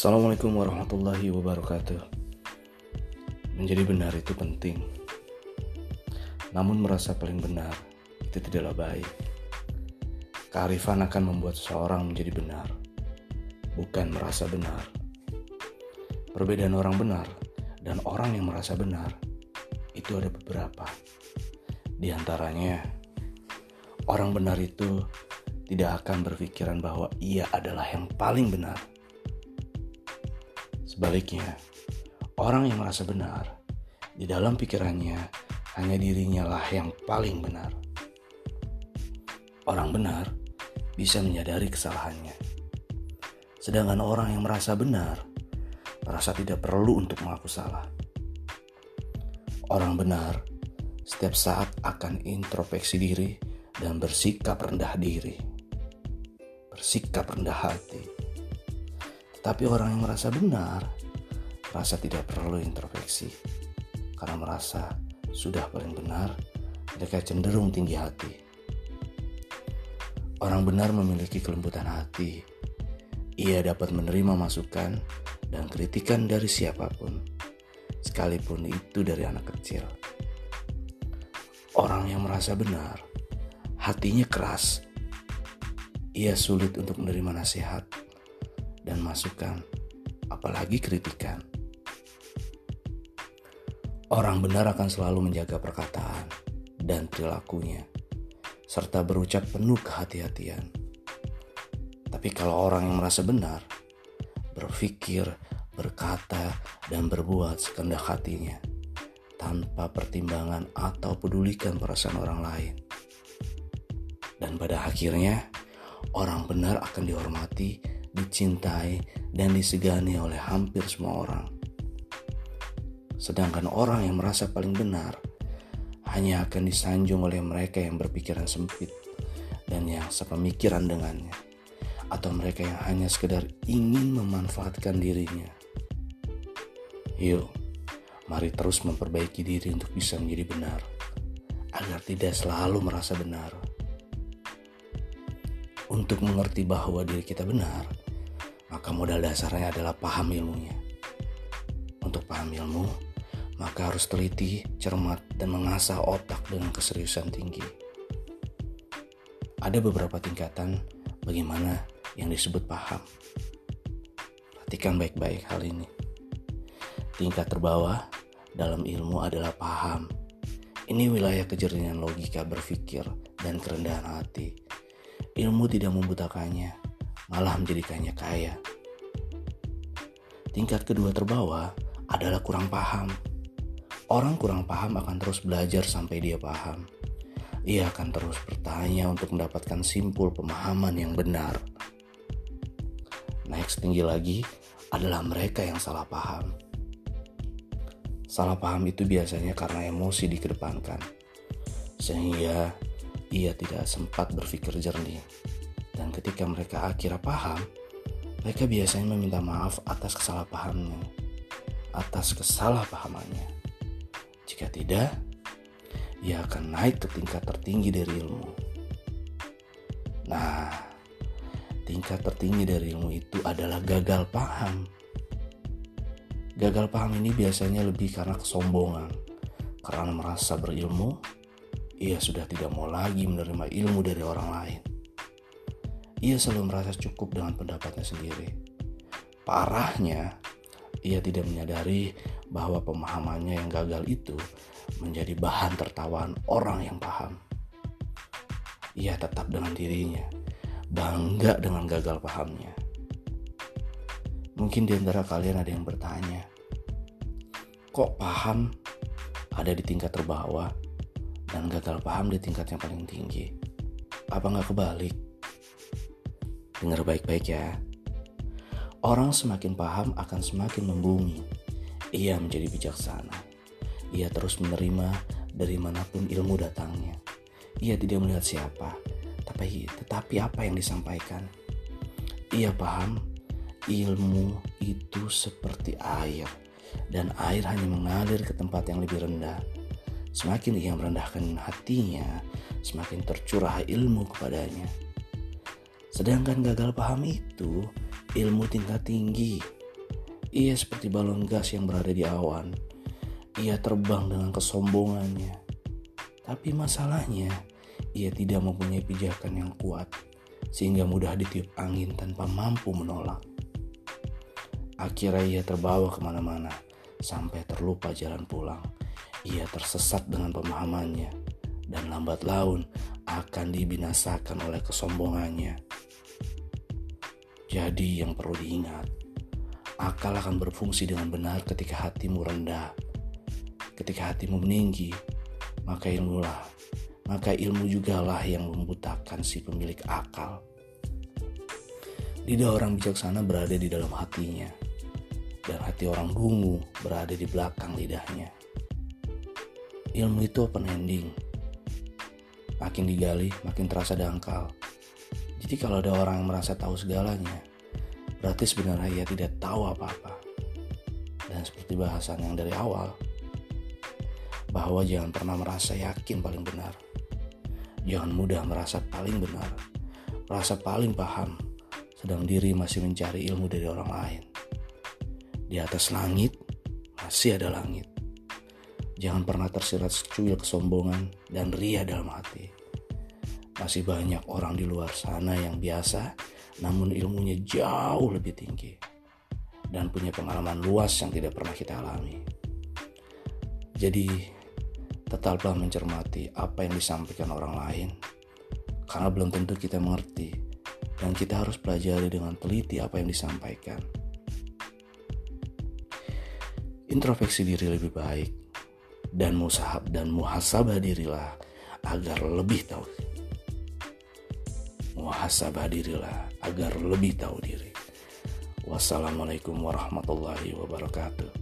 Assalamualaikum warahmatullahi wabarakatuh. Menjadi benar itu penting. Namun merasa paling benar itu tidaklah baik. Kearifan akan membuat seseorang menjadi benar, bukan merasa benar. Perbedaan orang benar dan orang yang merasa benar itu ada beberapa. Di antaranya, orang benar itu tidak akan berpikiran bahwa ia adalah yang paling benar Sebaliknya, orang yang merasa benar, di dalam pikirannya hanya dirinya lah yang paling benar. Orang benar bisa menyadari kesalahannya. Sedangkan orang yang merasa benar, merasa tidak perlu untuk mengaku salah. Orang benar setiap saat akan introspeksi diri dan bersikap rendah diri. Bersikap rendah hati tapi orang yang merasa benar, merasa tidak perlu introspeksi. Karena merasa sudah paling benar, mereka cenderung tinggi hati. Orang benar memiliki kelembutan hati. Ia dapat menerima masukan dan kritikan dari siapa pun, sekalipun itu dari anak kecil. Orang yang merasa benar, hatinya keras. Ia sulit untuk menerima nasihat dan masukan, apalagi kritikan. Orang benar akan selalu menjaga perkataan dan perilakunya, serta berucap penuh kehati-hatian. Tapi kalau orang yang merasa benar, berpikir, berkata, dan berbuat sekendak hatinya, tanpa pertimbangan atau pedulikan perasaan orang lain. Dan pada akhirnya, orang benar akan dihormati dicintai, dan disegani oleh hampir semua orang. Sedangkan orang yang merasa paling benar hanya akan disanjung oleh mereka yang berpikiran sempit dan yang sepemikiran dengannya, atau mereka yang hanya sekedar ingin memanfaatkan dirinya. Yuk, mari terus memperbaiki diri untuk bisa menjadi benar, agar tidak selalu merasa benar. Untuk mengerti bahwa diri kita benar, maka modal dasarnya adalah paham ilmunya. Untuk paham ilmu, maka harus teliti, cermat, dan mengasah otak dengan keseriusan tinggi. Ada beberapa tingkatan bagaimana yang disebut paham. Perhatikan baik-baik hal ini. Tingkat terbawah dalam ilmu adalah paham. Ini wilayah kejernihan logika berpikir dan kerendahan hati. Ilmu tidak membutakannya, malah menjadikannya kaya. Tingkat kedua terbawah adalah kurang paham. Orang kurang paham akan terus belajar sampai dia paham. Ia akan terus bertanya untuk mendapatkan simpul pemahaman yang benar. Next tinggi lagi adalah mereka yang salah paham. Salah paham itu biasanya karena emosi dikedepankan, sehingga ia tidak sempat berpikir jernih. Dan ketika mereka akhirnya paham, mereka biasanya meminta maaf atas kesalahpahamannya, atas kesalahpahamannya. Jika tidak, ia akan naik ke tingkat tertinggi dari ilmu. Nah, tingkat tertinggi dari ilmu itu adalah gagal paham. Gagal paham ini biasanya lebih karena kesombongan, karena merasa berilmu, ia sudah tidak mau lagi menerima ilmu dari orang lain. Ia selalu merasa cukup dengan pendapatnya sendiri. Parahnya, ia tidak menyadari bahwa pemahamannya yang gagal itu menjadi bahan tertawaan orang yang paham. Ia tetap dengan dirinya, bangga dengan gagal pahamnya. Mungkin di antara kalian ada yang bertanya, kok paham ada di tingkat terbawah dan gagal paham di tingkat yang paling tinggi? Apa nggak kebalik? Dengar baik-baik ya. Orang semakin paham akan semakin membumi. Ia menjadi bijaksana. Ia terus menerima dari mana pun ilmu datangnya. Ia tidak melihat siapa, tapi tetapi apa yang disampaikan. Ia paham ilmu itu seperti air dan air hanya mengalir ke tempat yang lebih rendah. Semakin ia merendahkan hatinya, semakin tercurah ilmu kepadanya. Sedangkan gagal paham itu ilmu tingkat tinggi Ia seperti balon gas yang berada di awan. Ia terbang dengan kesombongannya. Tapi masalahnya, ia tidak mempunyai pijakan yang kuat, sehingga mudah ditiup angin tanpa mampu menolak. Akhirnya ia terbawa ke mana-mana, sampai terlupa jalan pulang. Ia tersesat dengan pemahamannya, dan lambat laun akan dibinasakan oleh kesombongannya. Jadi yang perlu diingat, akal akan berfungsi dengan benar ketika hatimu rendah. Ketika hatimu meninggi, maka ilmulah, maka ilmu jugalah yang membutakan si pemilik akal. Lidah orang bijaksana berada di dalam hatinya, dan hati orang dungu berada di belakang lidahnya. Ilmu itu open ending. Makin digali, makin terasa dangkal. Jadi kalau ada orang yang merasa tahu segalanya, berarti sebenarnya ia tidak tahu apa-apa. Dan seperti bahasan yang dari awal, bahwa jangan pernah merasa yakin paling benar. Jangan mudah merasa paling benar, merasa paling paham, sedang diri masih mencari ilmu dari orang lain. Di atas langit, masih ada langit. Jangan pernah tersirat secuil kesombongan dan ria dalam hati. Masih banyak orang di luar sana yang biasa, namun ilmunya jauh lebih tinggi dan punya pengalaman luas yang tidak pernah kita alami. Jadi, tetaplah mencermati apa yang disampaikan orang lain, karena belum tentu kita mengerti, dan kita harus pelajari dengan teliti apa yang disampaikan. Introspeksi diri lebih baik, dan musahab dan muhasabah dirilah agar lebih tahu muhasabah dirilah agar lebih tahu diri. Wassalamualaikum warahmatullahi wabarakatuh.